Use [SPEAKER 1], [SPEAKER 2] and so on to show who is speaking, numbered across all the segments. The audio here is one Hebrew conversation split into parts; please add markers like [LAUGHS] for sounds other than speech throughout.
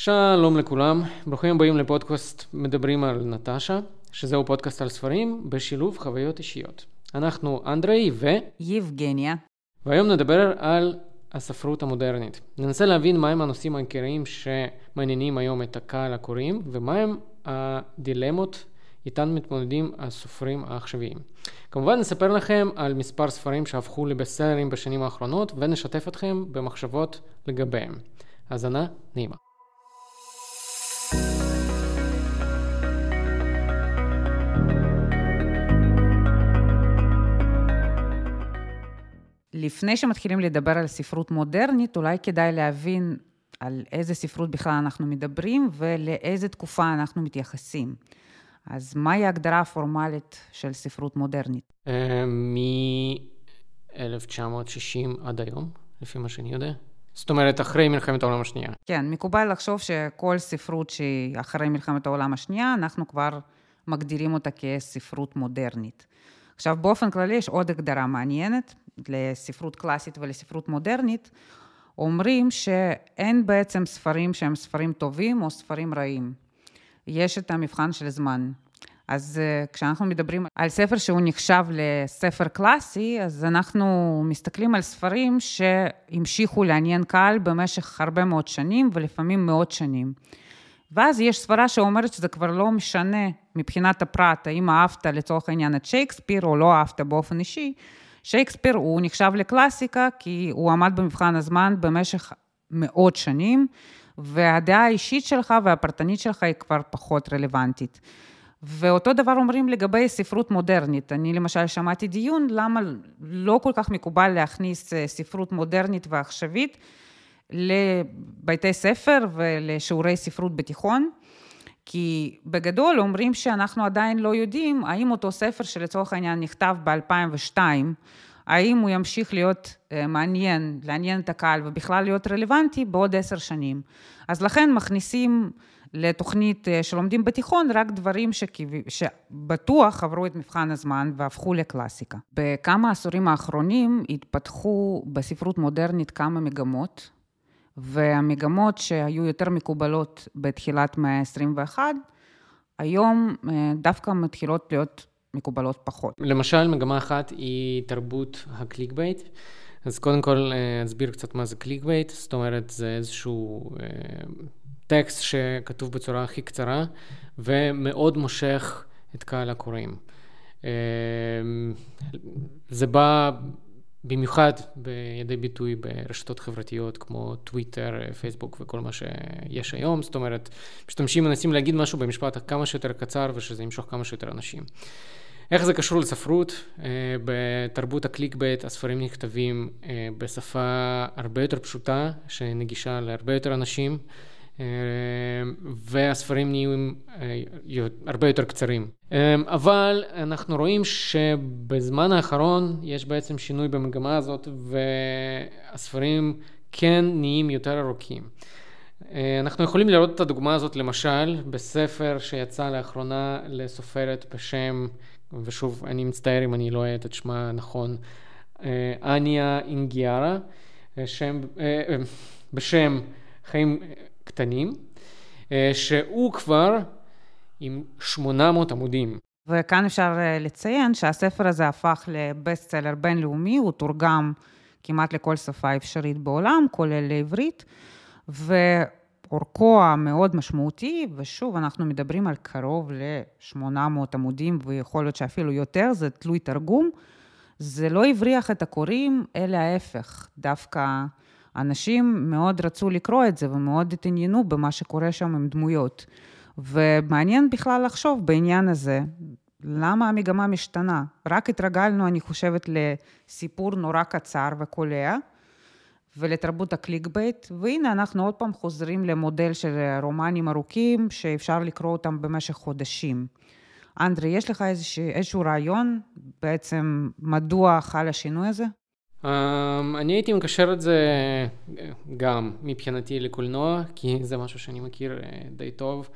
[SPEAKER 1] שלום לכולם, ברוכים הבאים לפודקאסט מדברים על נטשה, שזהו פודקאסט על ספרים בשילוב חוויות אישיות. אנחנו אנדרei ו...
[SPEAKER 2] יבגניה.
[SPEAKER 1] והיום נדבר על הספרות המודרנית. ננסה להבין מהם הנושאים העיקריים שמעניינים היום את הקהל הקוראים, ומהם הדילמות איתן מתמודדים הסופרים העכשוויים. כמובן נספר לכם על מספר ספרים שהפכו לבסטסלרים בשנים האחרונות, ונשתף אתכם במחשבות לגביהם. האזנה נעימה.
[SPEAKER 2] לפני שמתחילים לדבר על ספרות מודרנית, אולי כדאי להבין על איזה ספרות בכלל אנחנו מדברים ולאיזה תקופה אנחנו מתייחסים. אז מהי ההגדרה הפורמלית של ספרות מודרנית?
[SPEAKER 1] אה, מ-1960 עד היום, לפי מה שאני יודע. זאת אומרת, אחרי מלחמת העולם השנייה.
[SPEAKER 2] כן, מקובל לחשוב שכל ספרות שהיא אחרי מלחמת העולם השנייה, אנחנו כבר מגדירים אותה כספרות מודרנית. עכשיו, באופן כללי יש עוד הגדרה מעניינת לספרות קלאסית ולספרות מודרנית. אומרים שאין בעצם ספרים שהם ספרים טובים או ספרים רעים. יש את המבחן של זמן. אז אה, כשאנחנו מדברים על ספר שהוא נחשב לספר קלאסי, אז אנחנו מסתכלים על ספרים שהמשיכו לעניין קהל במשך הרבה מאוד שנים, ולפעמים מאות שנים. ואז יש סברה שאומרת שזה כבר לא משנה מבחינת הפרט, האם אהבת לצורך העניין את שייקספיר או לא אהבת באופן אישי. שייקספיר הוא נחשב לקלאסיקה כי הוא עמד במבחן הזמן במשך מאות שנים, והדעה האישית שלך והפרטנית שלך היא כבר פחות רלוונטית. ואותו דבר אומרים לגבי ספרות מודרנית. אני למשל שמעתי דיון למה לא כל כך מקובל להכניס אה, ספרות מודרנית ועכשווית לבתי ספר ולשיעורי ספרות בתיכון. כי בגדול אומרים שאנחנו עדיין לא יודעים האם אותו ספר שלצורך העניין נכתב ב-2002, האם הוא ימשיך להיות אה, מעניין, לעניין את הקהל ובכלל להיות רלוונטי בעוד עשר שנים. אז לכן מכניסים לתוכנית אה, שלומדים בתיכון רק דברים שכיו... שבטוח עברו את מבחן הזמן והפכו לקלאסיקה. בכמה עשורים האחרונים התפתחו בספרות מודרנית כמה מגמות, והמגמות שהיו יותר מקובלות בתחילת מאה ה-21, היום אה, דווקא מתחילות להיות מקובלות פחות.
[SPEAKER 1] למשל, מגמה אחת היא תרבות ה clickbait. אז קודם כל אה, אסביר קצת מה זה clickbait, זאת אומרת זה איזשהו אה, טקסט שכתוב בצורה הכי קצרה ומאוד מושך את קהל הקוראים. זה בא במיוחד לידי ביטוי ברשתות חברתיות כמו טוויטר, פייסבוק וכל מה שיש היום, זאת אומרת, משתמשים מנסים להגיד משהו במשפט כמה שיותר קצר ושזה ימשוך כמה שיותר אנשים. איך זה קשור לספרות? אה, בתרבות ה clickbait הספרים נכתבים אה, בשפה הרבה יותר פשוטה, שנגישה להרבה יותר אנשים. אה, והספרים נהיים אה, הרבה יותר קצרים. אה, אבל אנחנו רואים שבזמן האחרון יש בעצם שינוי במגמה הזאת והספרים כן נהיים יותר ארוכים. אנחנו יכולים לראות את הדוגמה הזאת למשל בספר שיצא לאחרונה לסופרת בשם, ושוב אני מצטער אם אני לא אוהב את שמה נכון, אניה אינגיארה, שם, בשם חיים קטנים, אה, שהוא כבר עם 800 עמודים.
[SPEAKER 2] וכאן אפשר אה, לציין שהספר הזה הפך לבסט-סלר בינלאומי, הוא תורגם כמעט לכל שפה אפשרית בעולם, כולל לעברית, ואורכו המאוד משמעותי, ושוב, אנחנו מדברים על קרוב ל-800 עמודים, ויכול להיות שאפילו יותר, זה תלוי תרגום. זה לא הבריח את הקוראים, אלא ההפך, דווקא אנשים מאוד רצו לקרוא את זה ומאוד התעניינו במה שקורה שם עם דמויות. ומעניין בכלל לחשוב בעניין הזה, למה המגמה משתנה? רק התרגלנו, אני חושבת, לסיפור נורא קצר וקולע, ולתרבות ה clickbait, והנה אנחנו עוד פעם חוזרים למודל של רומנים ארוכים, שאפשר לקרוא אותם במשך חודשים. אנדרי, יש לך איזשה, איזשהו רעיון בעצם מדוע חל השינוי הזה?
[SPEAKER 1] Um, אני הייתי מקשר את זה גם מבחינתי לקולנוע, כי זה משהו שאני מכיר uh, די טוב.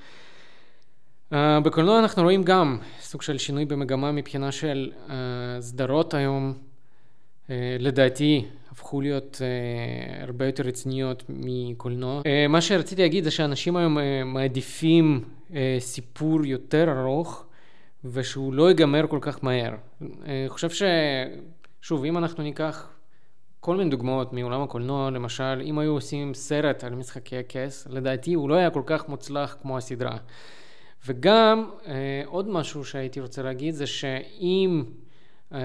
[SPEAKER 1] Uh, בקולנוע אנחנו רואים גם סוג של שינוי במגמה מבחינה של uh, סדרות היום לדעתי הפכו להיות הרבה יותר רציניות מקולנוע. מה שרציתי להגיד זה שאנשים היום מעדיפים סיפור יותר ארוך ושהוא לא ייגמר כל כך מהר. אני חושב ש... שוב, אם אנחנו ניקח כל מיני דוגמאות מעולם הקולנוע, למשל, אם היו עושים סרט על משחקי הכס, לדעתי הוא לא היה כל כך מוצלח כמו הסדרה. וגם אה, עוד משהו שהייתי רוצה להגיד זה שאם אה,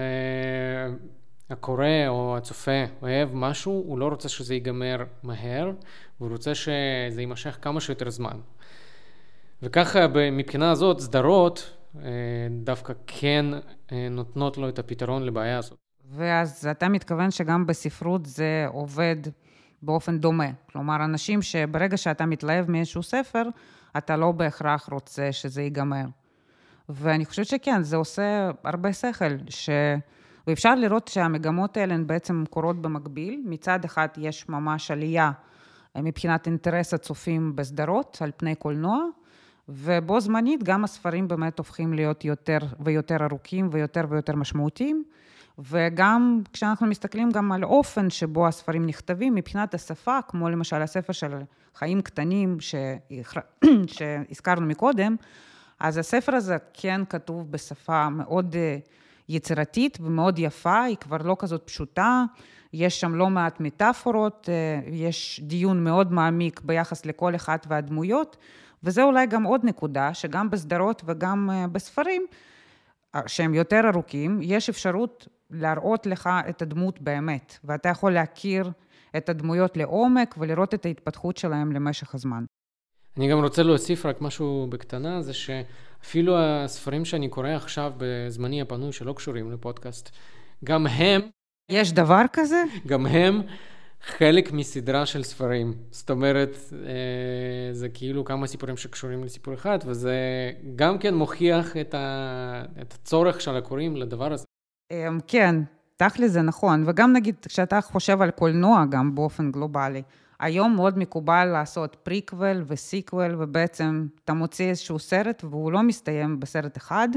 [SPEAKER 1] הקורא או הצופה אוהב משהו, הוא לא רוצה שזה ייגמר מהר, הוא רוצה שזה יימשך כמה שיותר זמן. וככה מבחינה הזאת סדרות אה, דווקא כן אה, נותנות לו את הפתרון לבעיה הזאת.
[SPEAKER 2] ואז אתה מתכוון שגם בספרות זה עובד באופן דומה. כלומר, אנשים שברגע שאתה מתלהב מאיזשהו ספר, אתה לא בהכרח רוצה שזה ייגמר. ואני חושבת שכן, זה עושה הרבה שכל, ש... ואפשר לראות שהמגמות האלה הן בעצם קורות במקביל. מצד אחד יש ממש עלייה מבחינת אינטרס הצופים בסדרות על פני קולנוע, ובו זמנית גם הספרים באמת הופכים להיות יותר ויותר ארוכים ויותר ויותר משמעותיים. וגם כשאנחנו מסתכלים גם על אופן שבו הספרים נכתבים מבחינת השפה, כמו למשל הספר של חיים קטנים [CLEARS THROAT] שהזכרנו מקודם, אז הספר הזה כן כתוב בשפה מאוד אה, יצירתית ומאוד יפה, היא כבר לא כזאת פשוטה, יש שם לא מעט מטאפורות, אה, יש דיון מאוד מעמיק ביחס לכל אחת והדמויות, וזה אולי גם עוד נקודה, שגם בסדרות וגם אה, בספרים, שהם יותר ארוכים, יש אפשרות להראות לך את הדמות באמת, ואתה יכול להכיר את הדמויות לעומק ולראות את ההתפתחות שלהם למשך הזמן.
[SPEAKER 1] אני גם רוצה להוסיף רק משהו בקטנה, זה שאפילו הספרים שאני קורא עכשיו בזמני הפנוי שלא קשורים לפודקאסט, גם הם...
[SPEAKER 2] יש דבר כזה?
[SPEAKER 1] גם הם חלק מסדרה של ספרים. זאת אומרת, אה, זה כאילו כמה סיפורים שקשורים לסיפור אחד, וזה גם כן מוכיח את, הצורך של הקוראים לדבר הזה.
[SPEAKER 2] אמ, כן, תכלס זה נכון, וגם נגיד, כשאתה חושב על קולנוע גם באופן גלובלי, היום מאוד מקובל לעשות פריקוול וסיקוול, ובעצם אתה מוציא איזשהו סרט והוא לא מסתיים בסרט אחד.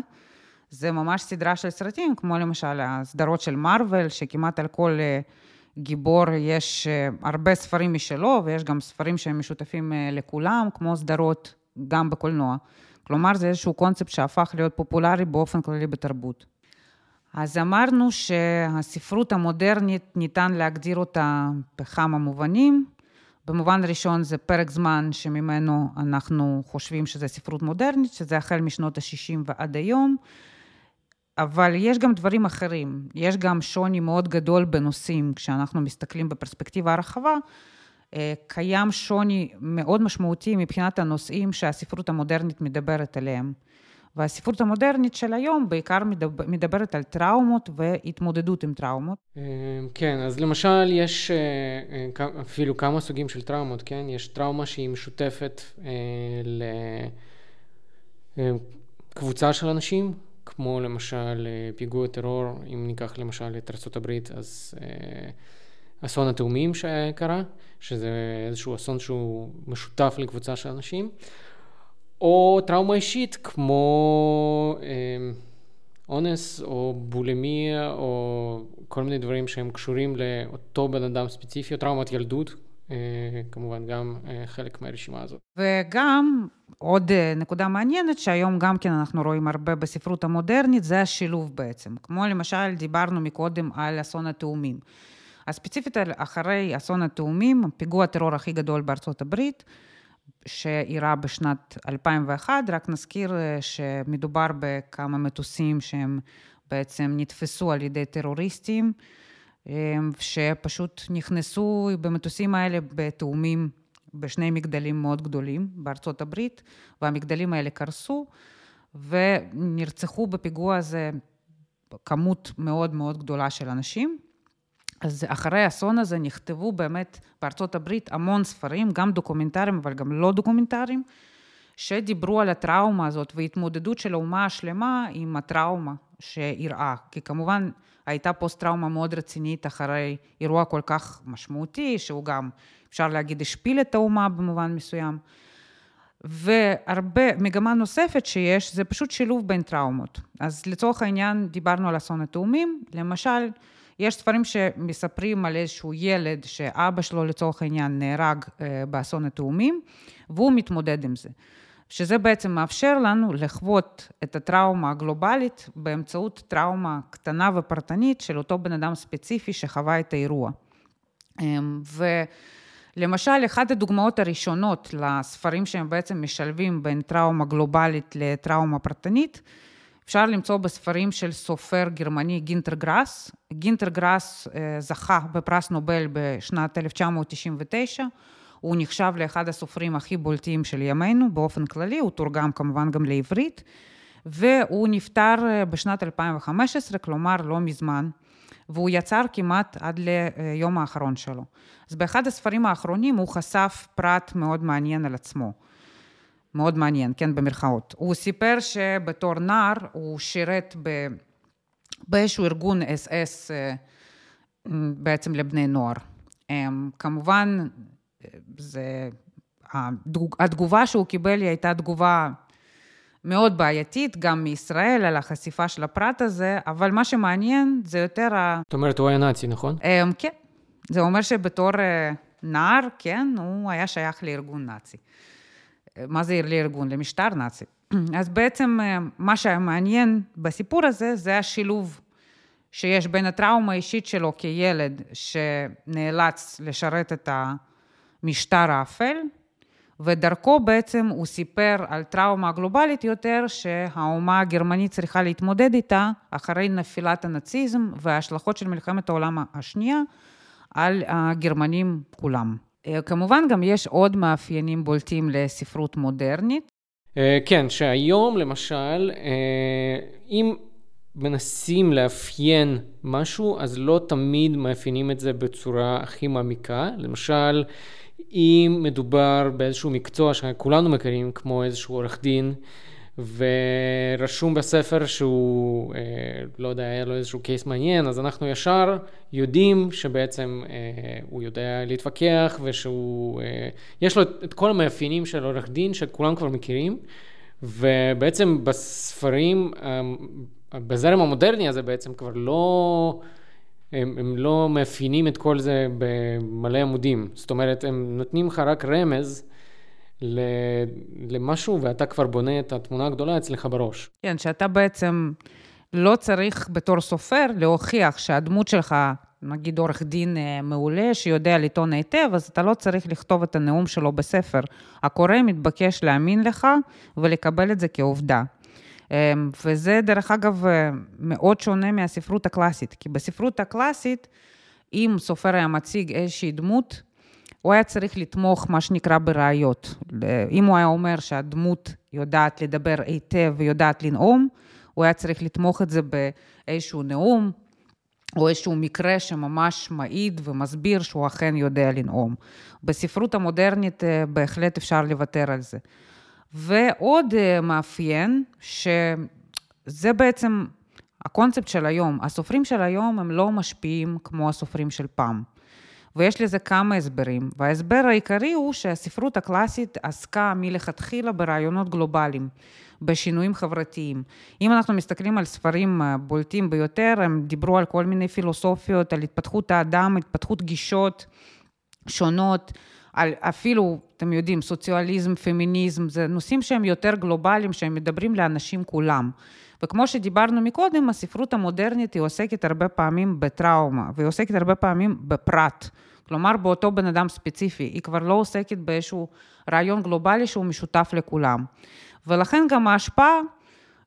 [SPEAKER 2] זה ממש סדרה של סרטים, כמו למשל הסדרות של מארוול, שכמעט על כל אה, גיבור יש אה, הרבה ספרים משלו, ויש גם ספרים שהם משותפים אה, לכולם, כמו סדרות גם בקולנוע. כלומר, זה איזשהו קונספט שהפך להיות פופולרי באופן כללי בתרבות. אז אמרנו שהספרות המודרנית, ניתן להגדיר אותה בכמה מובנים. במובן ראשון זה פרק זמן שממנו אנחנו חושבים שזה ספרות מודרנית, שזה החל משנות ה-60 ועד היום, אבל יש גם דברים אחרים. יש גם שוני מאוד גדול בנושאים, כשאנחנו מסתכלים בפרספקטיבה הרחבה, אה, קיים שוני מאוד משמעותי מבחינת הנושאים שהספרות המודרנית מדברת עליהם. והספרות המודרנית של היום בעיקר מדברת על טראומות והתמודדות עם טראומות.
[SPEAKER 1] אה, כן, אז למשל יש אה, אה, אפילו כמה סוגים של טראומות, כן? יש טראומה שהיא משותפת לקבוצה של אנשים, כמו למשל פיגוע טרור, אם ניקח למשל את ארה"ב, אז אסון התאומים שקרה, שזה איזשהו אסון שהוא משותף לקבוצה של אנשים. או טראומה אישית כמו אה, אונס או בולמיה או כל מיני דברים שהם קשורים לאותו בן אדם ספציפי, או טראומת ילדות, אה, כמובן גם אה, חלק מהרשימה הזאת.
[SPEAKER 2] וגם עוד אה, נקודה מעניינת שהיום גם כן אנחנו רואים הרבה בספרות המודרנית, זה השילוב בעצם. כמו למשל דיברנו מקודם על אסון התאומים. אז ספציפית אחרי אסון התאומים, פיגוע הטרור הכי גדול בארצות הברית, שאירע בשנת 2001, רק נזכיר אה, שמדובר בכמה מטוסים שהם בעצם נתפסו על ידי טרוריסטים, אה, שפשוט נכנסו במטוסים האלה בתאומים בשני מגדלים מאוד גדולים בארצות הברית, והמגדלים האלה קרסו, ונרצחו בפיגוע הזה כמות מאוד מאוד גדולה של אנשים. אז אחרי האסון הזה נכתבו באמת בארצות הברית המון ספרים, גם דוקומנטריים, אבל גם לא דוקומנטריים, שדיברו על הטראומה הזאת והתמודדות של האומה השלמה עם הטראומה שאירעה. כי כמובן הייתה פוסט-טראומה מאוד רצינית אחרי אירוע כל כך משמעותי, שהוא גם, אפשר להגיד, השפיל את האומה במובן מסוים. והרבה, מגמה נוספת שיש, זה פשוט שילוב בין טראומות. אז לצורך העניין, דיברנו על אסון התאומים, למשל, יש ספרים שמספרים על איזשהו ילד שאבא שלו לצורך העניין נהרג באסון התאומים, והוא מתמודד עם זה. שזה בעצם מאפשר לנו לחוות את הטראומה הגלובלית באמצעות טראומה קטנה ופרטנית של אותו בן אדם ספציפי שחווה את האירוע. אמ, ולמשל, אחת הדוגמאות הראשונות לספרים שהם בעצם משלבים בין טראומה גלובלית לטראומה פרטנית, אפשר למצוא בספרים של סופר גרמני גינטר גראס. גינטר גראס אה, זכה בפרס נובל בשנת 1999. הוא נחשב לאחד הסופרים הכי בולטים של ימינו באופן כללי, הוא תורגם כמובן גם לעברית, והוא נפטר אה, בשנת 2015, כלומר לא מזמן, והוא יצר כמעט עד ליום האחרון שלו. אז באחד הספרים האחרונים הוא חשף פרט מאוד מעניין על עצמו. מאוד מעניין, כן, במרכאות. הוא סיפר שבתור נער הוא שירת ב... באיזשהו ארגון אס-אס אה, בעצם לבני נוער. כמובן, זה... התגובה שהוא קיבל היא הייתה תגובה מאוד בעייתית, גם מישראל, על החשיפה של הפרט הזה, אבל מה שמעניין זה יותר ה...
[SPEAKER 1] זאת אומרת, הוא היה נאצי, נכון?
[SPEAKER 2] אמ, כן. זה אומר שבתור אה, נער, כן, הוא היה שייך לארגון נאצי. מה זה לארגון? למשטר נאצי. [CLEARS THROAT] אז בעצם אה, מה שהיה מעניין בסיפור הזה, זה השילוב שיש בין הטראומה האישית שלו כילד, שנאלץ לשרת את. המשטר האפל, ודרכו בעצם הוא סיפר על טראומה גלובלית יותר שהאומה הגרמנית צריכה להתמודד איתה אחרי נפילת הנאציזם וההשלכות של מלחמת העולם השנייה על הגרמנים כולם. אה, כמובן גם יש עוד מאפיינים בולטים לספרות מודרנית.
[SPEAKER 1] אה, כן, שהיום למשל, אה, אם מנסים לאפיין משהו, אז לא תמיד מאפיינים את זה בצורה הכי מעמיקה. למשל, אם מדובר באיזשהו מקצוע שכולנו מכירים, כמו איזשהו עורך דין, ורשום בספר שהוא, אה, לא יודע, היה לו איזשהו קייס מעניין, אז אנחנו ישר יודעים שבעצם אה, הוא יודע להתווכח ושהוא, אה, יש לו את כל המאפיינים של עורך דין שכולם כבר מכירים, ובעצם בספרים, אה, בזרם המודרני הזה בעצם כבר לא... הם, הם לא מאפיינים את כל זה במלא עמודים. זאת אומרת, הם נותנים לך רק רמז למשהו, ואתה כבר בונה את התמונה הגדולה אצלך בראש.
[SPEAKER 2] כן, שאתה בעצם לא צריך בתור סופר להוכיח שהדמות שלך, נגיד עורך דין אה, מעולה, שיודע לטעון היטב, אז אתה לא צריך לכתוב את הנאום שלו בספר. הקורא מתבקש להאמין לך ולקבל את זה כעובדה. אמ, וזה דרך אגב אה, מאוד שונה מהספרות הקלאסית, כי בספרות הקלאסית, אם סופר היה מציג איזושהי דמות, הוא היה צריך לתמוך, מה שנקרא, בראיות. אם הוא היה אומר שהדמות יודעת לדבר היטב ויודעת לנאום, הוא היה צריך לתמוך את זה באיזשהו נאום, או איזשהו מקרה שממש מעיד ומסביר שהוא אכן יודע לנאום. בספרות המודרנית אה, בהחלט אפשר לוותר על זה. ועוד אה, מאפיין, שזה בעצם הקונספט של היום. הסופרים של היום הם לא משפיעים כמו הסופרים של פעם. ויש לזה כמה הסברים, וההסבר העיקרי הוא שהספרות הקלאסית עסקה מלכתחילה ברעיונות גלובליים, בשינויים חברתיים. אם אנחנו מסתכלים על ספרים בולטים ביותר, הם דיברו על כל מיני פילוסופיות, על התפתחות האדם, התפתחות גישות שונות, על אפילו, אתם יודעים, סוציאליזם, פמיניזם, זה נושאים שהם יותר גלובליים, שהם מדברים לאנשים כולם. וכמו שדיברנו מקודם, הספרות המודרנית היא עוסקת הרבה פעמים בטראומה, והיא עוסקת הרבה פעמים בפרט. כלומר, באותו בן אדם ספציפי. היא כבר לא עוסקת באיזשהו רעיון גלובלי שהוא משותף לכולם. ולכן גם ההשפעה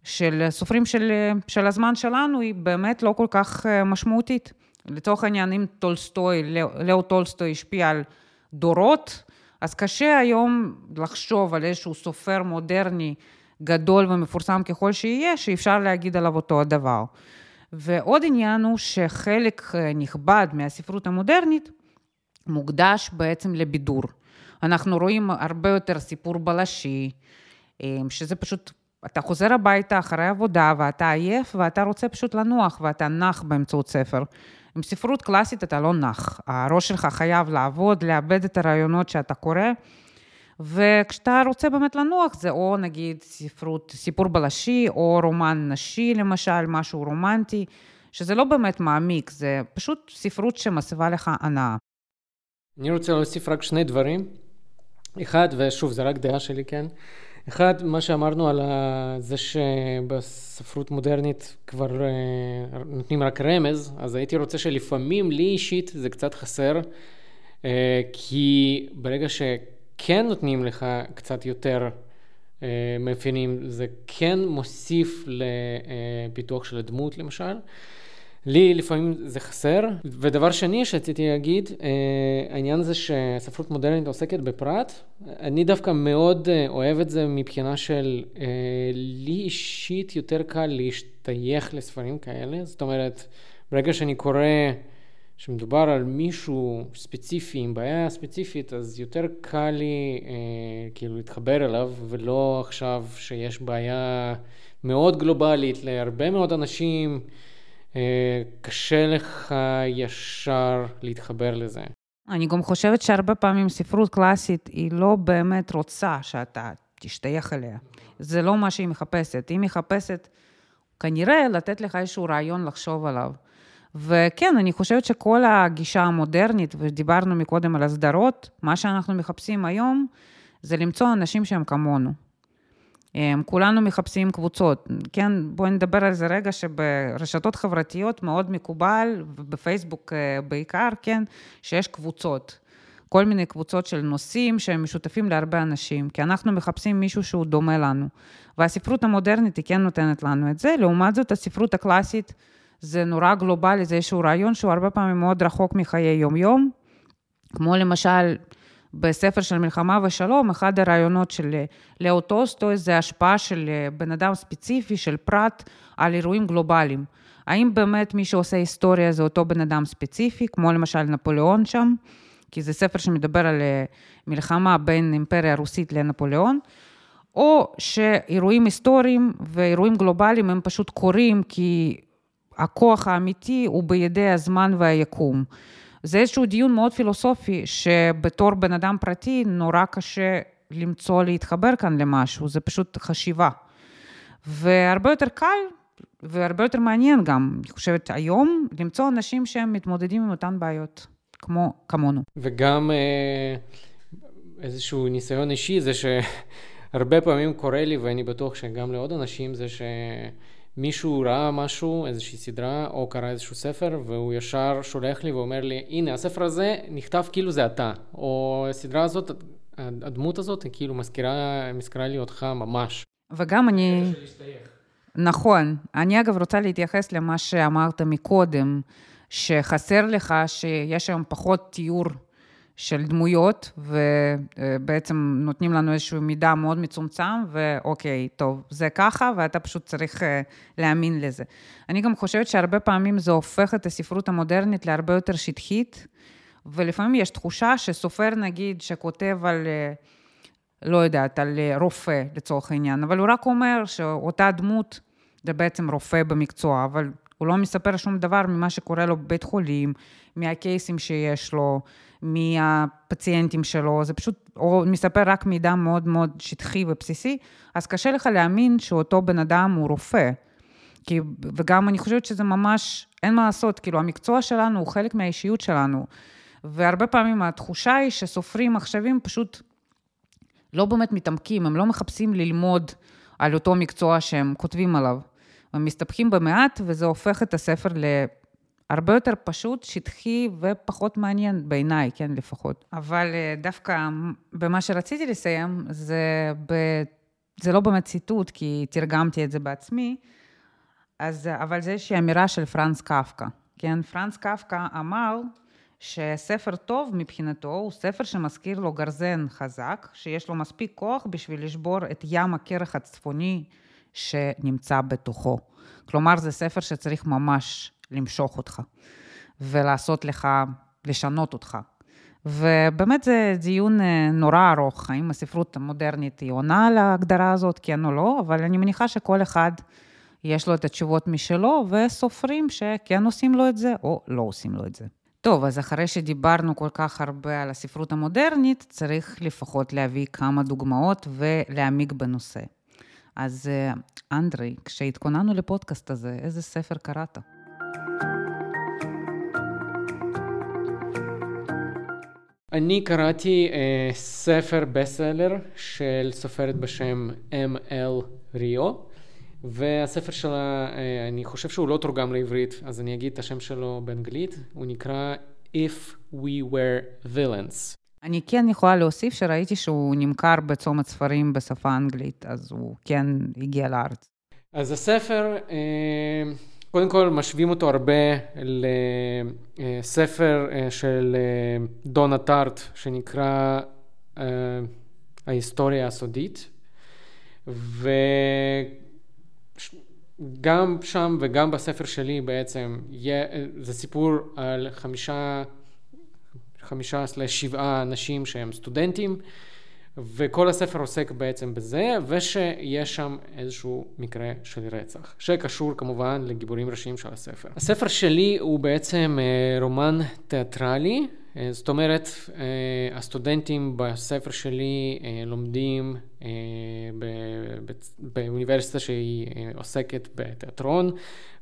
[SPEAKER 2] של סופרים של, של הזמן שלנו היא באמת לא כל כך אה, משמעותית. לצורך העניין, אם טולסטוי, לאו טולסטוי השפיע על דורות, אז קשה היום לחשוב על איזשהו סופר מודרני גדול ומפורסם ככל שיהיה, שאפשר להגיד עליו אותו הדבר. ועוד עניין הוא שחלק אה, נכבד מהספרות המודרנית מוקדש בעצם לבידור. אנחנו רואים הרבה יותר סיפור בלשי, אה, שזה פשוט, אתה חוזר הביתה אחרי עבודה ואתה עייף ואתה רוצה פשוט לנוח ואתה נח באמצעות ספר. עם ספרות קלאסית אתה לא נח, הראש שלך חייב לעבוד, לאבד את הרעיונות שאתה קורא, וכשאתה רוצה באמת לנוח זה או נגיד ספרות, סיפור בלשי, או רומן נשי למשל, משהו רומנטי, שזה לא באמת מעמיק, זה פשוט ספרות שמסבה לך הנאה.
[SPEAKER 1] אני רוצה להוסיף רק שני דברים. אחד, ושוב, זה רק דעה שלי, כן? אחד, מה שאמרנו על זה שבספרות מודרנית כבר אה, נותנים רק רמז, אז הייתי רוצה שלפעמים, לי אישית, זה קצת חסר, אה, כי ברגע שכן נותנים לך קצת יותר אה, מאפיינים, זה כן מוסיף לפיתוח של הדמות, למשל. לי לפעמים זה חסר. ודבר שני שרציתי להגיד, אה, העניין הזה שספרות מודרנית עוסקת בפרט, אני דווקא מאוד אה, אוהב את זה מבחינה של, לי אישית יותר קל להשתייך לספרים כאלה, זאת אומרת, ברגע שאני קורא שמדובר על מישהו ספציפי עם בעיה ספציפית, אז יותר קל לי אה, כאילו להתחבר אליו, ולא עכשיו שיש בעיה מאוד גלובלית להרבה מאוד אנשים. אה, קשה לך ישר להתחבר לזה.
[SPEAKER 2] אני גם חושבת שהרבה פעמים ספרות קלאסית היא לא באמת רוצה שאתה תשתייך אליה. זה לא מה שהיא מחפשת. היא מחפשת כנראה לתת לך איזשהו רעיון לחשוב עליו. וכן, אני חושבת שכל הגישה המודרנית, ודיברנו מקודם על הסדרות, מה שאנחנו מחפשים היום זה למצוא אנשים שהם כמונו. כולנו מחפשים קבוצות. כן, בואי נדבר על זה רגע, שברשתות חברתיות מאוד מקובל, ובפייסבוק אה, בעיקר, כן, שיש קבוצות. כל מיני קבוצות של נושאים שהם משותפים להרבה אנשים, כי אנחנו מחפשים מישהו שהוא דומה לנו. והספרות המודרנית היא כן נותנת לנו את זה, לעומת זאת הספרות הקלאסית זה נורא גלובלי, זה איזשהו רעיון שהוא הרבה פעמים מאוד רחוק מחיי יום-יום, כמו למשל בספר של מלחמה ושלום, אחד הרעיונות של לאו טולסטוי זה השפעה של בן אדם ספציפי, של פרט, על אירועים גלובליים. האם באמת מי שעושה היסטוריה זה אותו בן אדם ספציפי, כמו למשל נפוליאון שם, כי זה ספר שמדבר על מלחמה בין אימפריה הרוסית לנפוליאון, או שאירועים היסטוריים ואירועים גלובליים הם פשוט קורים כי הכוח האמיתי הוא בידי הזמן והיקום. זה איזשהו דיון מאוד פילוסופי, שבתור בן אדם פרטי נורא קשה למצוא, להתחבר כאן למשהו, זה פשוט חשיבה. והרבה יותר קל והרבה יותר מעניין גם, אני חושבת היום, למצוא אנשים שהם מתמודדים עם אותן בעיות, כמו, כמונו.
[SPEAKER 1] וגם אה, איזשהו ניסיון אישי, זה שהרבה פעמים קורה לי, ואני בטוח שגם לעוד אנשים, זה ש... מישהו ראה משהו, איזושהי סדרה, או קרא איזשהו ספר, והוא ישר שולח לי ואומר לי, הנה, הספר הזה נכתב כאילו זה אתה, או הסדרה הזאת, הדמות הזאת, היא כאילו מזכירה, מזכירה לי אותך ממש.
[SPEAKER 2] וגם אני... נכון. אני אגב רוצה להתייחס למה שאמרת מקודם, שחסר לך שיש היום פחות תיאור של דמויות, ובעצם נותנים לנו איזשהו מידע מאוד מצומצם, ואוקיי, טוב, זה ככה, ואתה פשוט צריך אה, להאמין לזה. אני גם חושבת שהרבה פעמים זה הופך את הספרות המודרנית להרבה יותר שטחית, ולפעמים יש תחושה שסופר, נגיד, שכותב על, אה, לא יודעת, על אה, רופא, לצורך העניין, אבל הוא רק אומר שאותה דמות זה בעצם רופא במקצוע, אבל הוא לא מספר שום דבר ממה שקורה לו בבית חולים, מהקייסים שיש לו, מהפציינטים שלו, זה פשוט, או מספר רק מידע מאוד מאוד שטחי ובסיסי, אז קשה לך להאמין שאותו בן אדם הוא רופא. כי, וגם אני חושבת שזה ממש, אין מה לעשות, כאילו המקצוע שלנו הוא חלק מהאישיות שלנו. והרבה פעמים התחושה היא שסופרים עכשווים פשוט לא באמת מתעמקים, הם לא מחפשים ללמוד על אותו מקצוע שהם כותבים עליו. הם מסתפקים במעט, וזה הופך את הספר הרבה יותר פשוט, שטחי ופחות מעניין בעיניי, כן, לפחות. אבל אה, דווקא במה שרציתי לסיים, זה, ב... זה לא באמת ציטוט, כי תרגמתי את זה בעצמי, אז, אבל זה איזושהי אמירה של פרנס קפקא. כן, פרנס קפקא אמר שספר טוב מבחינתו הוא ספר שמזכיר לו גרזן חזק, שיש לו מספיק כוח בשביל לשבור את ים הקרח הצפוני שנמצא בתוכו. כלומר, זה ספר שצריך ממש למשוך אותך, ולעשות לך, לשנות אותך. ובאמת זה דיון אה, נורא ארוך, האם הספרות המודרנית היא עונה להגדרה הזאת, כן או לא, אבל אני מניחה שכל אחד יש לו את התשובות משלו, וסופרים שכן עושים לו את זה, או לא עושים לו את זה. טוב, אז אחרי שדיברנו כל כך הרבה על הספרות המודרנית, צריך לפחות להביא כמה דוגמאות ולהעמיק בנושא. אז אה, אנדרי, כשהתכוננו לפודקאסט הזה, איזה ספר קראת?
[SPEAKER 1] אני קראתי uh, ספר בסלר של סופרת בשם M.L. ריו, והספר שלה, uh, אני חושב שהוא לא תורגם לעברית, אז אני אגיד את השם שלו באנגלית, הוא נקרא If We Were Villains.
[SPEAKER 2] אני כן יכולה להוסיף שראיתי שהוא נמכר בצומת ספרים בשפה האנגלית, אז הוא כן הגיע לארץ.
[SPEAKER 1] אז הספר, אה, קודם כל משווים אותו הרבה לספר אה, של אה, דונה טארט שנקרא ההיסטוריה הסודית וגם שם וגם בספר שלי בעצם זה סיפור על חמישה חמישה סלש שבעה אנשים שהם סטודנטים וכל הספר עוסק בעצם בזה, ושיש שם איזשהו מקרה של רצח, שקשור כמובן לגיבורים ראשיים של הספר. הספר שלי הוא בעצם אה, רומן תיאטרלי, אה, זאת אומרת, אה, הסטודנטים בספר שלי לומדים באוניברסיטה שהיא עוסקת בתיאטרון,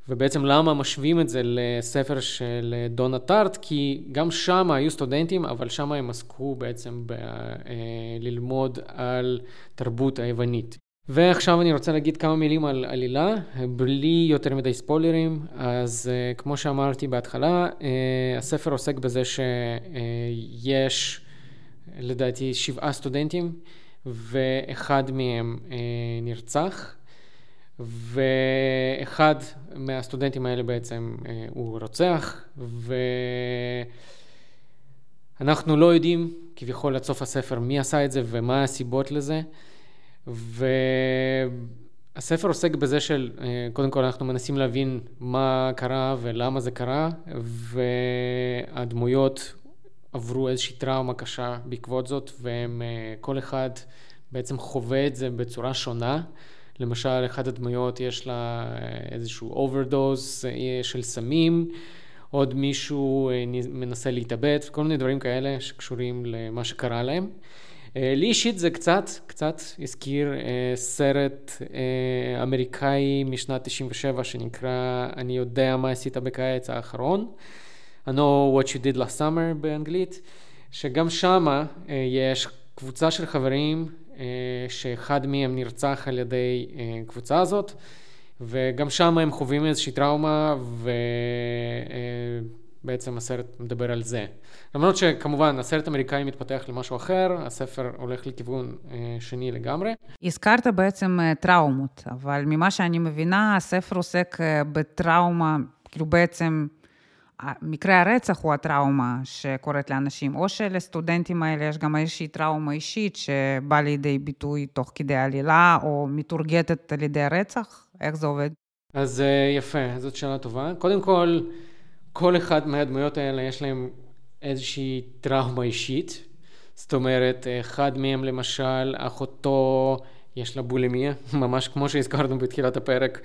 [SPEAKER 1] ובעצם למה משווים את זה לספר של דונה טארט? כי גם שם היו סטודנטים, אבל שם הם עסקו בעצם אה, על תרבות היוונית. ועכשיו אני רוצה להגיד כמה מילים על עלילה, בלי יותר מדי ספוילרים. אז uh, כמו שאמרתי בהתחלה, uh, הספר עוסק בזה שיש לדעתי שבעה סטודנטים, ואחד מהם נרצח. ואחד מהסטודנטים האלה בעצם אה, הוא רוצח, ואנחנו לא יודעים כביכול עד סוף הספר מי עשה את זה ומה הסיבות לזה. והספר עוסק בזה של, אה, קודם כל אנחנו מנסים להבין מה קרה ולמה זה קרה, והדמויות עברו איזושהי טראומה קשה בעקבות זאת, והם, אה, כל אחד בעצם חווה את זה בצורה שונה. למשל, אחת הדמויות יש לה אה, איזשהו overdose אה, של סמים, עוד מישהו אה, מנסה להתאבד, כל מיני דברים כאלה שקשורים למה שקרה להם. לי אישית זה קצת, קצת הזכיר סרט אמריקאי משנת 97 שנקרא אני יודע מה עשית בקיץ האחרון, I know what you did last summer באנגלית, שגם שמה יש קבוצה של חברים שאחד מהם נרצח על ידי אה, קבוצה הזאת, וגם שם הם חווים איזושהי טראומה, ובעצם הסרט מדבר על זה. למרות שכמובן הסרט האמריקאי מתפתח למשהו אחר, הספר הולך לכיוון אה, שני לגמרי.
[SPEAKER 2] הזכרת בעצם טראומות, אבל ממה שאני מבינה, הספר עוסק בטראומה, כאילו בעצם... מקרה הרצח הוא הטראומה שקורית לאנשים, או שלסטודנטים האלה יש גם איזושהי טראומה אישית שבאה לידי ביטוי תוך כדי עלילה, או מתורגטת על ידי הרצח? איך זה עובד?
[SPEAKER 1] אז אה, יפה, זאת שאלה טובה. קודם כל, כל אחד מהדמויות האלה יש להם איזושהי טראומה אישית. זאת אומרת, אחד מהם למשל, אחותו, יש לה בולימיה, [LAUGHS] ממש כמו שהזכרנו בתחילת הפרק.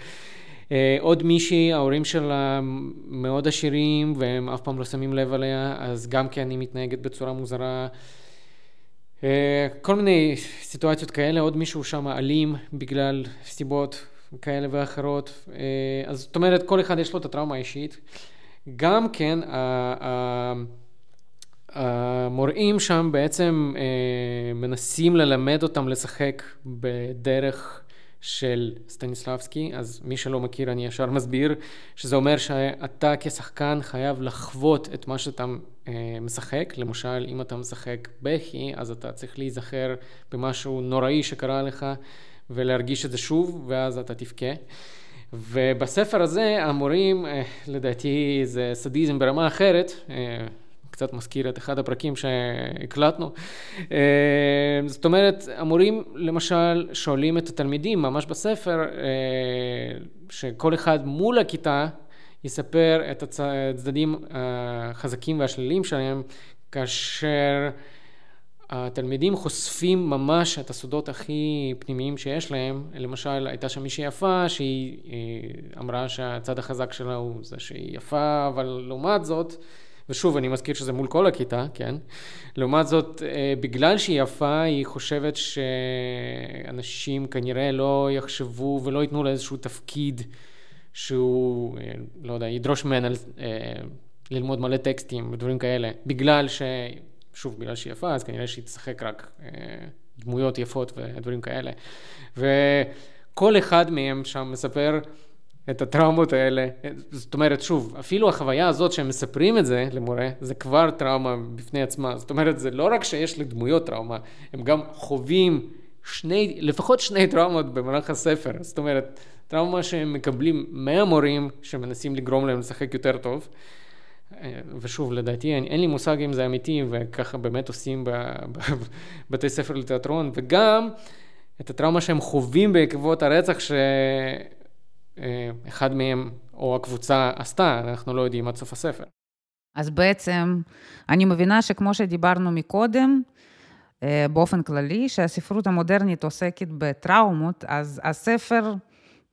[SPEAKER 1] אה, עוד מישהי, ההורים שלה מאוד עשירים והם אף פעם לא שמים לב עליה, אז גם כן היא מתנהגת בצורה מוזרה. אה, כל מיני סיטואציות כאלה, עוד מישהו שם אלים בגלל סיבות כאלה ואחרות. אה, אז זאת אומרת, כל אחד יש לו את הטראומה האישית. גם כן, המורים שם בעצם מנסים ללמד אותם לשחק בדרך של סטניסלבסקי, אז מי שלא מכיר אני ישר מסביר, שזה אומר שאתה כשחקן חייב לחוות את מה שאתה אה, משחק, למשל אם אתה משחק בכי, אז אתה צריך להיזכר במשהו נוראי שקרה לך ולהרגיש את זה שוב, ואז אתה תבכה. ובספר הזה המורים, אה, לדעתי זה סדיזם ברמה אחרת, אה, קצת מזכיר את אחד הפרקים שהקלטנו. אה, זאת אומרת, המורים למשל שואלים את התלמידים ממש בספר, אה, שכל אחד מול הכיתה יספר את הצדדים החזקים והשליליים שלהם, כאשר התלמידים חושפים ממש את הסודות הכי פנימיים שיש להם. למשל, הייתה שם מישהי יפה שהיא אה, אמרה שהצד החזק שלה הוא זה שהיא יפה, אבל לעומת זאת, ושוב, אני מזכיר שזה מול כל הכיתה, כן? לעומת זאת, אה, בגלל שהיא יפה, היא חושבת שאנשים כנראה לא יחשבו ולא ייתנו לה איזשהו תפקיד שהוא, אה, לא יודע, ידרוש ממנה אה, ללמוד מלא טקסטים ודברים כאלה, בגלל שהיא שוב, בגלל שהיא יפה, אז כנראה שהיא תשחק רק דמויות יפות ודברים כאלה. וכל אחד מהם שם מספר את הטראומות האלה. זאת אומרת, שוב, אפילו החוויה הזאת שהם מספרים את זה למורה, זה כבר טראומה בפני עצמה. זאת אומרת, זה לא רק שיש לדמויות טראומה, הם גם חווים שני, לפחות שני טראומות במהלך הספר. זאת אומרת, טראומה שהם מקבלים מהמורים שמנסים לגרום להם לשחק יותר טוב. ושוב, לדעתי, אין, אין לי מושג אם זה אמיתי, וככה באמת עושים בבתי ספר לתיאטרון, וגם את הטראומה שהם חווים בעקבות הרצח שאחד מהם, או הקבוצה, עשתה, אנחנו לא יודעים עד סוף הספר.
[SPEAKER 2] אז בעצם, אני מבינה שכמו שדיברנו מקודם, אה, באופן כללי, שהספרות המודרנית עוסקת בטראומות, אז הספר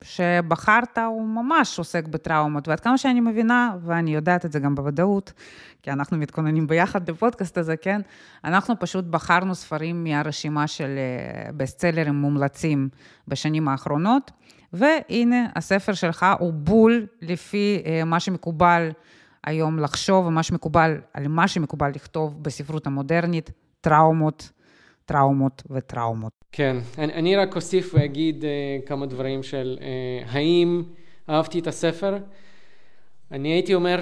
[SPEAKER 2] שבחרת הוא ממש עוסק בטראומות, ועד כמה שאני מבינה, ואני יודעת את זה גם בוודאות, כי אנחנו מתכוננים ביחד לפודקאסט הזה, כן? אנחנו פשוט בחרנו ספרים מהרשימה של אה, בסטסלרים מומלצים בשנים האחרונות, והנה, הספר שלך הוא בול לפי אה, מה שמקובל היום לחשוב, ומה שמקובל, על מה שמקובל לכתוב בספרות המודרנית, טראומות, טראומות וטראומות.
[SPEAKER 1] כן, אני, אני רק אוסיף ואגיד uh, כמה דברים של uh, האם אהבתי את הספר. אני הייתי אומר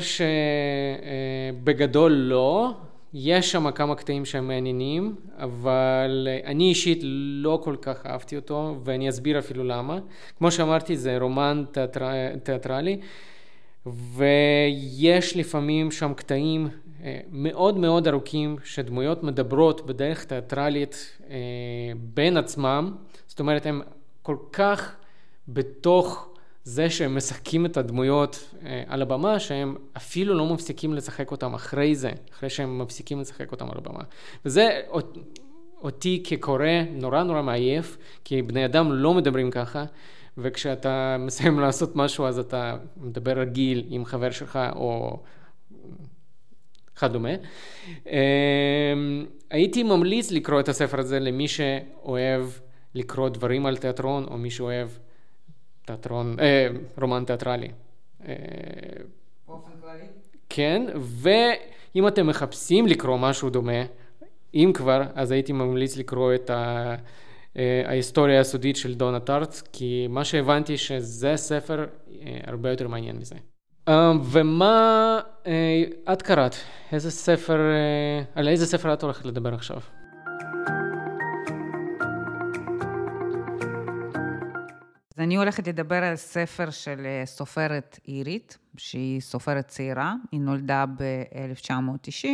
[SPEAKER 1] שבגדול uh, לא, יש שם כמה קטעים שהם מעניינים, אבל uh, אני אישית לא כל כך אהבתי אותו, ואני אסביר אפילו למה. כמו שאמרתי, זה רומן תיאטר... תיאטרלי, ויש לפעמים שם קטעים מאוד מאוד ארוכים שדמויות מדברות בדרך תיאטרלית אה, בין עצמם, זאת אומרת הם כל כך בתוך זה שהם משחקים את הדמויות אה, על הבמה, שהם אפילו לא מפסיקים לשחק אותם אחרי זה, אחרי שהם מפסיקים לשחק אותם על הבמה. וזה אותי כקורא נורא נורא מעייף, כי בני אדם לא מדברים ככה. וכשאתה [LAUGHS] מסיים לעשות משהו אז אתה מדבר רגיל עם חבר שלך או וכדומה. אמ, הייתי ממליץ לקרוא את הספר הזה למי שאוהב לקרוא דברים על תיאטרון, או מי שאוהב תיאטרון, אה, רומן תיאטרלי.
[SPEAKER 2] אה, באופן כללי?
[SPEAKER 1] כן, ואם אתם מחפשים לקרוא משהו דומה, אם כבר, אז הייתי ממליץ לקרוא את ה... אה, ההיסטוריה הסודית של דונה טארט, כי מה שהבנתי שזה ספר אה, הרבה יותר מעניין מזה. אמ, ומה אה, את קראת? איזה ספר, אה, על איזה ספר את הולכת לדבר עכשיו?
[SPEAKER 2] אני הולכת לדבר על ספר של אה, סופרת אירית, שהיא סופרת צעירה, היא נולדה ב-1990,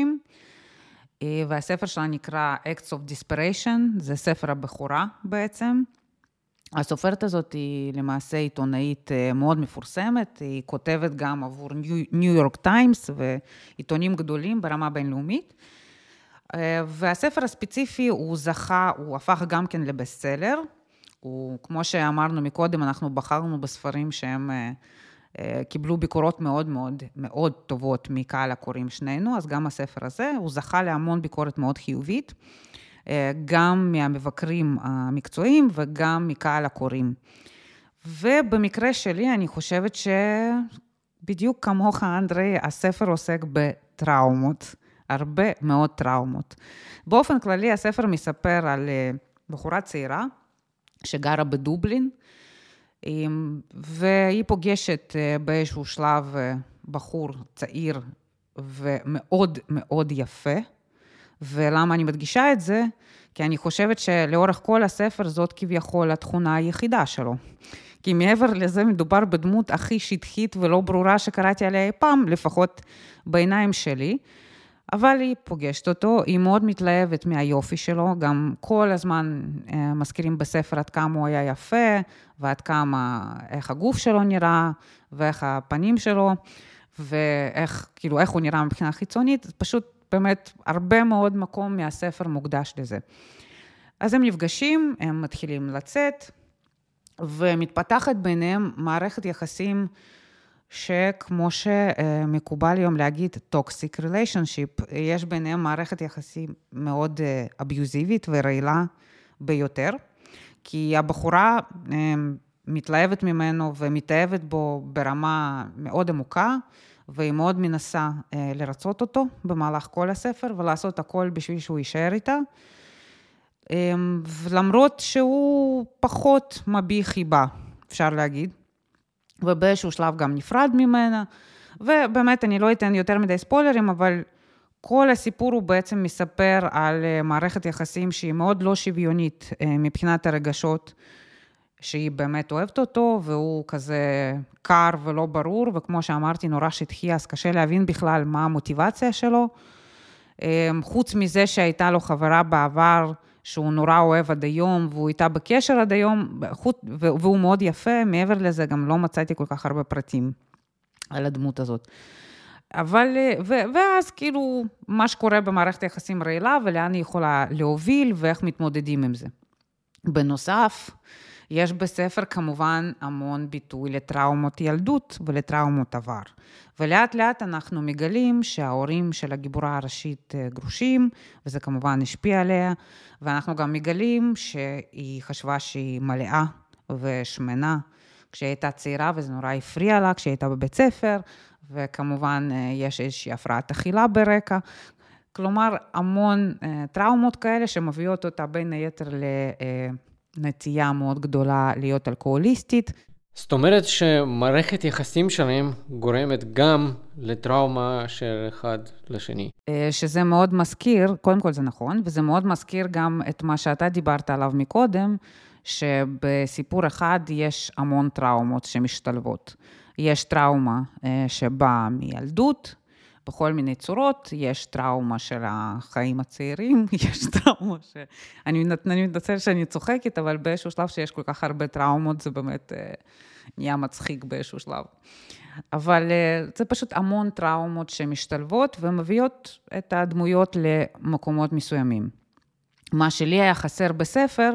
[SPEAKER 2] והספר שלה נקרא Acts of Desperation, זה ספר הבכורה בעצם. הסופרת הזאת היא למעשה עיתונאית אה, מאוד מפורסמת, היא כותבת גם עבור ניו יורק טיימס ועיתונים גדולים ברמה בינלאומית. אה, והספר הספציפי הוא זכה, הוא הפך גם כן לבסטסלר. הוא, כמו שאמרנו מקודם, אנחנו בחרנו בספרים שהם אה, קיבלו ביקורות מאוד מאוד מאוד טובות מקהל הקוראים שנינו, אז גם הספר הזה, הוא זכה להמון ביקורת מאוד חיובית. אה, גם מהמבקרים המקצועיים וגם מקהל הקוראים. ובמקרה שלי, אני חושבת שבדיוק כמוך, אנדרי, הספר עוסק בטראומות, הרבה מאוד טראומות. באופן כללי, הספר מספר על אה, בחורה צעירה שגרה בדובלין, והיא פוגשת אה, באיזשהו שלב בחור צעיר ומאוד מאוד יפה. ולמה אני מדגישה את זה? כי אני חושבת שלאורך כל הספר זאת כביכול התכונה היחידה שלו. כי מעבר לזה מדובר בדמות הכי שטחית ולא ברורה שקראתי עליה אי פעם, לפחות בעיניים שלי. אבל היא פוגשת אותו, היא מאוד מתלהבת מהיופי שלו, גם כל הזמן אה, מזכירים בספר עד כמה הוא היה יפה, ועד כמה, איך הגוף שלו נראה, ואיך הפנים שלו, ואיך, כאילו, איך הוא נראה מבחינה חיצונית, פשוט באמת הרבה מאוד מקום מהספר מוקדש לזה. אז הם נפגשים, הם מתחילים לצאת, ומתפתחת ביניהם מערכת יחסים שכמו שמקובל היום להגיד, toxic relationship, יש ביניהם מערכת יחסים מאוד אביוזיבית ורעילה ביותר, כי הבחורה מתלהבת ממנו ומתאהבת בו ברמה מאוד עמוקה, והיא מאוד מנסה אה, לרצות אותו במהלך כל הספר ולעשות הכל בשביל שהוא יישאר איתה. אה, למרות שהוא פחות מביע חיבה, אפשר להגיד, ובאיזשהו שלב גם נפרד ממנה, ובאמת, אני לא אתן יותר מדי ספוילרים, אבל כל הסיפור הוא בעצם מספר על אה, מערכת יחסים שהיא מאוד לא שוויונית אה, מבחינת הרגשות. שהיא באמת אוהבת אותו, והוא כזה קר ולא ברור, וכמו שאמרתי, נורא שטחי, אז קשה להבין בכלל מה המוטיבציה שלו. אמ, חוץ מזה שהייתה לו חברה בעבר, שהוא נורא אוהב עד היום, והוא איתה בקשר עד היום, והוא מאוד יפה, מעבר לזה גם לא מצאתי כל כך הרבה פרטים על הדמות הזאת. אבל, ו, ואז כאילו, מה שקורה במערכת היחסים רעילה, ולאן היא יכולה להוביל, ואיך מתמודדים עם זה. בנוסף, יש בספר כמובן המון ביטוי לטראומות ילדות ולטראומות עבר. ולאט לאט אנחנו מגלים שההורים של הגיבורה הראשית אה, גרושים, וזה כמובן השפיע עליה, ואנחנו גם מגלים שהיא חשבה שהיא מלאה ושמנה כשהיא הייתה צעירה, וזה נורא הפריע לה כשהיא הייתה בבית ספר, וכמובן אה, יש איזושהי הפרעת אכילה ברקע. כלומר, המון אה, טראומות כאלה שמביאות אותה בין היתר ל... נטייה מאוד גדולה להיות אלכוהוליסטית.
[SPEAKER 1] זאת אומרת שמערכת יחסים שלהם גורמת גם לטראומה של אחד לשני.
[SPEAKER 2] אה, שזה מאוד מזכיר, קודם כל זה נכון, וזה מאוד מזכיר גם את מה שאתה דיברת עליו מקודם, שבסיפור אחד יש המון טראומות שמשתלבות. יש טראומה אה, שבאה מילדות, בכל מיני צורות, יש טראומה של החיים הצעירים, [LAUGHS] יש טראומה ש... אני, מתנצלת שאני צוחקת, אבל באיזשהו שלב שיש כל כך הרבה טראומות, זה באמת אה, נהיה מצחיק באיזשהו שלב. אבל אה, זה פשוט המון טראומות שמשתלבות ומביאות את הדמויות למקומות מסוימים. מה שלי היה חסר בספר,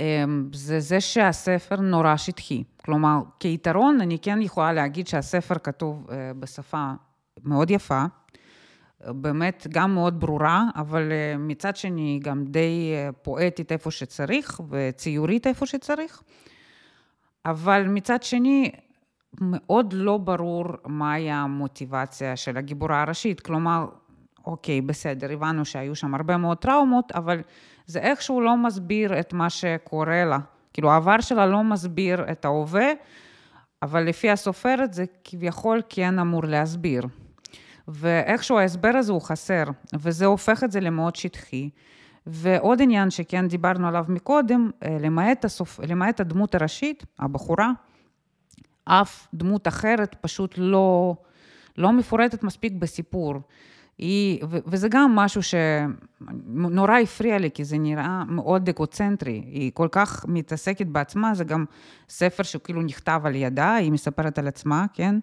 [SPEAKER 2] אה, זה זה שהספר נורא שטחי. כלומר, כיתרון, אני כן יכולה להגיד שהספר כתוב בשפה מאוד יפה, באמת גם מאוד ברורה, אבל אה, מצד שני גם די אה, פואטית איפה שצריך וציורית איפה שצריך. אבל מצד שני, מאוד לא ברור מהי המוטיבציה של הגיבורה הראשית. כלומר, אוקיי, בסדר, הבנו שהיו שם הרבה מאוד טראומות, אבל זה איכשהו לא מסביר את מה שקורה לה. כאילו, העבר שלה לא מסביר את ההווה, אבל לפי הסופרת זה כביכול כן אמור להסביר. ואיכשהו ההסבר הזה הוא חסר, וזה הופך את זה למאוד שטחי. ועוד עניין שכן דיברנו עליו מקודם, אה, למעט, הסופ... למעט הדמות הראשית, הבחורה, אף דמות אחרת פשוט לא, לא מפורטת מספיק בסיפור. היא, ו- וזה גם משהו שנורא הפריע לי, כי זה נראה מאוד אגוצנטרי. היא כל כך מתעסקת בעצמה, זה גם ספר שכאילו נכתב על ידה, היא מספרת על עצמה, כן?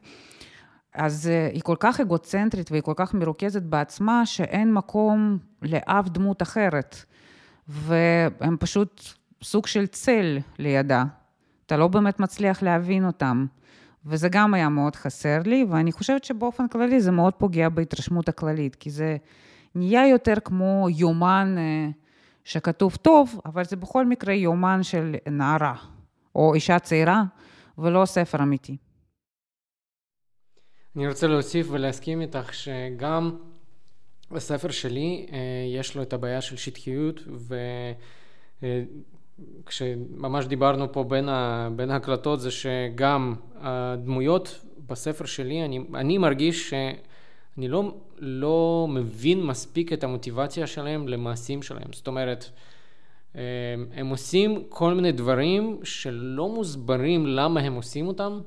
[SPEAKER 2] אז אה, היא כל כך אגוצנטרית והיא כל כך מרוכזת בעצמה, שאין מקום לאף דמות אחרת. והם פשוט סוג של צל לידה. אתה לא באמת מצליח להבין אותם. וזה גם היה מאוד חסר לי, ואני חושבת שבאופן כללי זה מאוד פוגע בהתרשמות הכללית, כי זה נהיה יותר כמו יומן אה, שכתוב טוב, אבל זה בכל מקרה יומן של נערה או אישה צעירה, ולא ספר אמיתי.
[SPEAKER 1] אני רוצה להוסיף ולהסכים איתך שגם בספר שלי אה, יש לו את הבעיה של שטחיות וכשממש אה, דיברנו פה בין, ה, בין ההקלטות זה שגם הדמויות בספר שלי אני, אני מרגיש שאני לא, לא מבין מספיק את המוטיבציה שלהם למעשים שלהם. זאת אומרת אה, הם עושים כל מיני דברים שלא מוסברים למה הם עושים אותם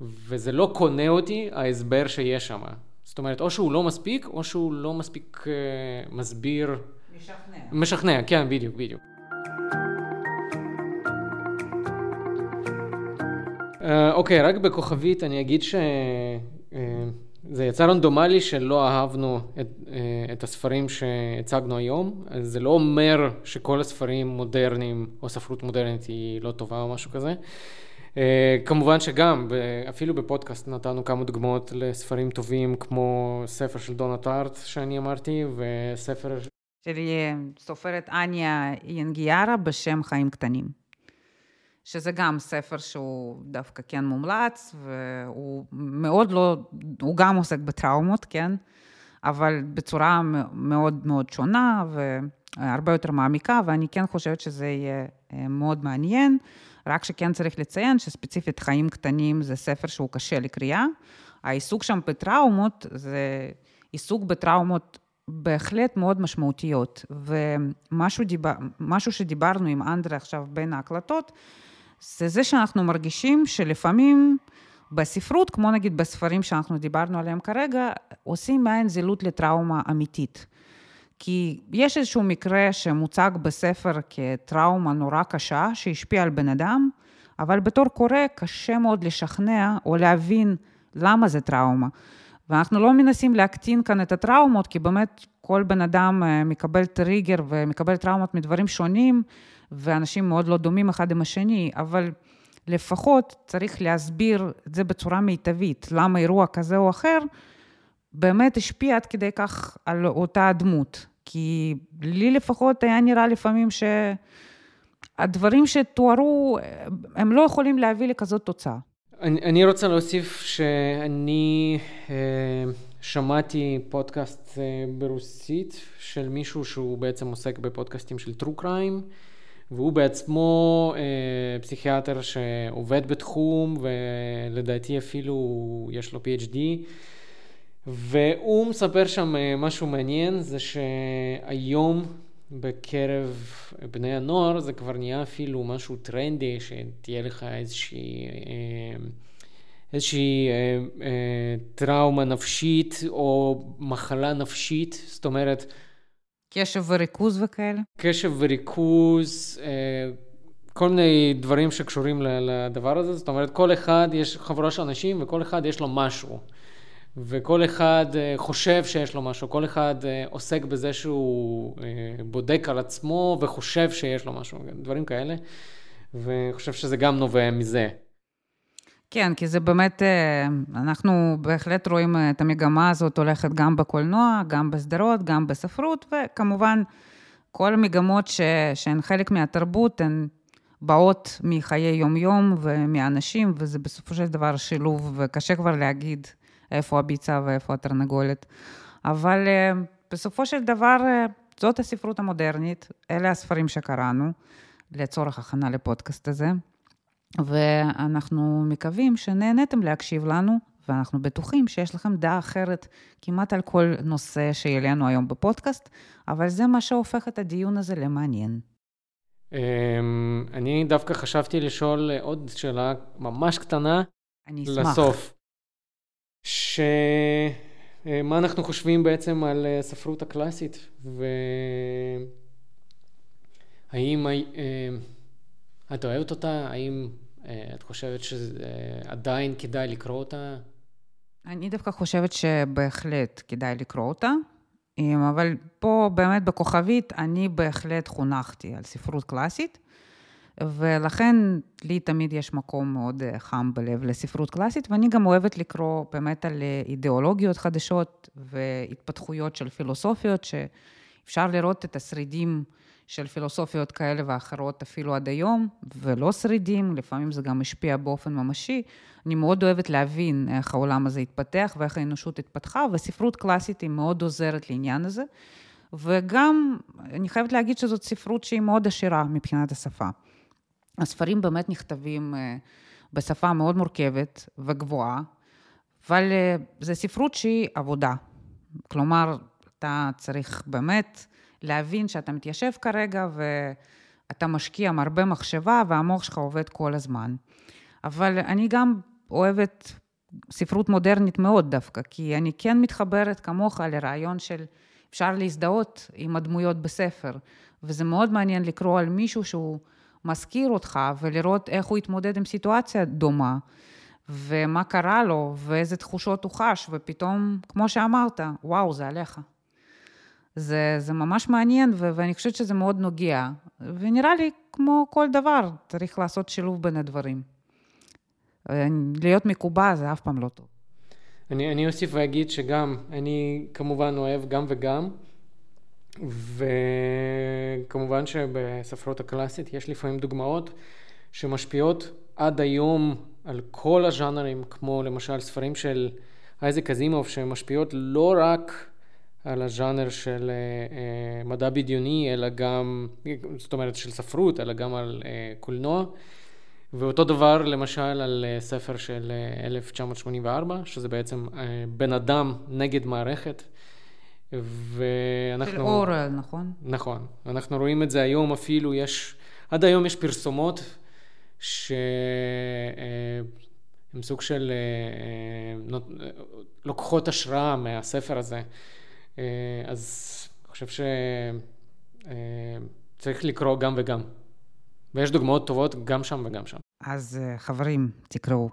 [SPEAKER 1] וזה לא קונה אותי, ההסבר שיש שם. זאת אומרת, או שהוא לא מספיק, או שהוא לא מספיק uh, מסביר...
[SPEAKER 2] משכנע.
[SPEAKER 1] משכנע, כן, בדיוק, בדיוק. אה, אוקיי, uh, okay, רק בכוכבית אני אגיד שזה uh, יצא רנדומלי שלא אהבנו את, את הספרים שהצגנו היום. זה לא אומר שכל הספרים מודרניים או ספרות מודרנית היא לא טובה או משהו כזה. אה, כמובן שגם, אפילו בפודקאסט נתנו כמה דוגמאות לספרים טובים, כמו ספר של דונה טארט שאני אמרתי, וספר...
[SPEAKER 2] של סופרת אניה ינגיארה בשם חיים קטנים. שזה גם ספר שהוא דווקא כן מומלץ, והוא מאוד לא, הוא גם עוסק בטראומות, כן? אבל בצורה מאוד מאוד שונה והרבה יותר מעמיקה, ואני כן חושבת שזה יהיה אה, מאוד מעניין. רק שכן צריך לציין שספציפית חיים קטנים זה ספר שהוא קשה לקריאה. העיסוק שם בטראומות זה עיסוק בטראומות בהחלט מאוד משמעותיות. ומשהו דיבר, שדיברנו עם אנדרה עכשיו בין ההקלטות, זה זה שאנחנו מרגישים שלפעמים בספרות, כמו נגיד בספרים שאנחנו דיברנו עליהם כרגע, עושים מעין זילות לטראומה אמיתית. כי יש איזשהו מקרה שמוצג בספר כטראומה נורא קשה, שהשפיעה על בן אדם, אבל בתור קורא קשה מאוד לשכנע או להבין למה זה טראומה. ואנחנו לא מנסים להקטין כאן את הטראומות, כי באמת כל בן אדם אה, מקבל טריגר ומקבל טראומות מדברים שונים, ואנשים מאוד לא דומים אחד עם השני, אבל לפחות צריך להסביר את זה בצורה מיטבית, למה אירוע כזה או אחר באמת השפיע עד כדי כך על אותה הדמות. כי לי לפחות היה נראה לפעמים שהדברים שתוארו, הם לא יכולים להביא לכזאת תוצאה.
[SPEAKER 1] אני, אני רוצה להוסיף שאני אה, שמעתי פודקאסט אה, ברוסית של מישהו שהוא בעצם עוסק בפודקאסטים של true crime. והוא בעצמו אה, פסיכיאטר שעובד בתחום ולדעתי אפילו יש לו PhD והוא מספר שם אה, משהו מעניין זה שהיום בקרב בני הנוער זה כבר נהיה אפילו משהו טרנדי שתהיה לך איזושהי, אה, איזושהי אה, טראומה נפשית או מחלה נפשית זאת אומרת
[SPEAKER 2] קשב וריכוז וכאלה?
[SPEAKER 1] קשב וריכוז, אה, כל מיני דברים שקשורים לדבר הזה, זאת אומרת, כל אחד, יש חבורה של אנשים וכל אחד יש לו משהו. וכל אחד אה, חושב שיש לו משהו, כל אחד אה, עוסק בזה שהוא בודק על עצמו וחושב שיש לו משהו, דברים כאלה. ואני חושב שזה גם נובע מזה.
[SPEAKER 2] כן, כי זה באמת, אה, אנחנו בהחלט רואים אה, את המגמה הזאת הולכת גם בקולנוע, גם בסדרות, גם בספרות, וכמובן, כל המגמות ש, שהן חלק מהתרבות, הן באות מחיי יום-יום ומאנשים, וזה בסופו של דבר שילוב, וקשה כבר להגיד איפה הביצה ואיפה התרנגולת. אבל אה, בסופו של דבר, זאת הספרות המודרנית, אלה הספרים שקראנו, לצורך הכנה לפודקאסט הזה. ואנחנו מקווים שנהניתם להקשיב לנו, ואנחנו בטוחים שיש לכם דעה אחרת כמעט על כל נושא שיעלינו היום בפודקאסט, אבל זה מה שהופך את הדיון הזה למעניין.
[SPEAKER 1] אמ, אני דווקא חשבתי לשאול עוד שאלה ממש קטנה.
[SPEAKER 2] אני אשמח.
[SPEAKER 1] לסוף. ש... אה, מה אנחנו חושבים בעצם על הספרות אה, הקלאסית, והאם אה, את אוהבת אותה? האם אה, את חושבת שעדיין כדאי לקרוא אותה?
[SPEAKER 2] אני דווקא חושבת שבהחלט כדאי לקרוא אותה, אבל פה באמת בכוכבית אני בהחלט חונכתי על ספרות קלאסית, ולכן לי תמיד יש מקום מאוד אה, חם בלב לספרות קלאסית, ואני גם אוהבת לקרוא באמת על אה, אידיאולוגיות חדשות והתפתחויות של פילוסופיות, שאפשר לראות את השרידים של פילוסופיות כאלה ואחרות אפילו עד היום, ולא שרידים, לפעמים זה גם משפיע באופן ממשי. אני מאוד אוהבת להבין איך העולם הזה התפתח ואיך האנושות התפתחה, וספרות קלאסית היא מאוד עוזרת לעניין הזה. וגם, אני חייבת להגיד שזאת ספרות שהיא מאוד עשירה מבחינת השפה. הספרים באמת נכתבים אה, בשפה מאוד מורכבת וגבוהה, אבל אה, זו ספרות שהיא עבודה. כלומר, אתה צריך באמת להבין שאתה מתיישב כרגע ואתה משקיע הרבה מחשבה והמוח שלך עובד כל הזמן. אבל אני גם אוהבת ספרות מודרנית מאוד דווקא, כי אני כן מתחברת כמוך לרעיון של אפשר להזדהות עם הדמויות בספר, וזה מאוד מעניין לקרוא על מישהו שהוא מזכיר אותך ולראות איך הוא התמודד עם סיטואציה דומה. ומה קרה לו, ואיזה תחושות הוא חש, ופתאום, כמו שאמרת, וואו, זה עליך. זה, זה ממש מעניין, ו- ואני חושבת שזה מאוד נוגע. ונראה לי, כמו כל דבר, צריך לעשות שילוב בין הדברים. להיות מקובע זה אף פעם לא טוב.
[SPEAKER 1] אני, אני אוסיף ואגיד שגם, אני כמובן אוהב גם וגם, וכמובן שבספרות הקלאסית יש לפעמים דוגמאות שמשפיעות עד היום על כל הז'אנרים, כמו למשל ספרים של אייזק אזימוב, שמשפיעות לא רק על הז'אנר של אה, מדע בדיוני, אלא גם, זאת אומרת של ספרות, אלא גם על אה, קולנוע. ואותו דבר למשל על ספר של 1984, שזה בעצם בן אדם נגד מערכת.
[SPEAKER 2] ואנחנו... של אורל, נכון?
[SPEAKER 1] נכון. אנחנו רואים את זה היום אפילו, יש... עד היום יש פרסומות שהן סוג של לוקחות השראה מהספר הזה. אז אני חושב שצריך לקרוא גם וגם. ויש דוגמאות טובות גם שם וגם שם.
[SPEAKER 2] אז חברים, תקראו.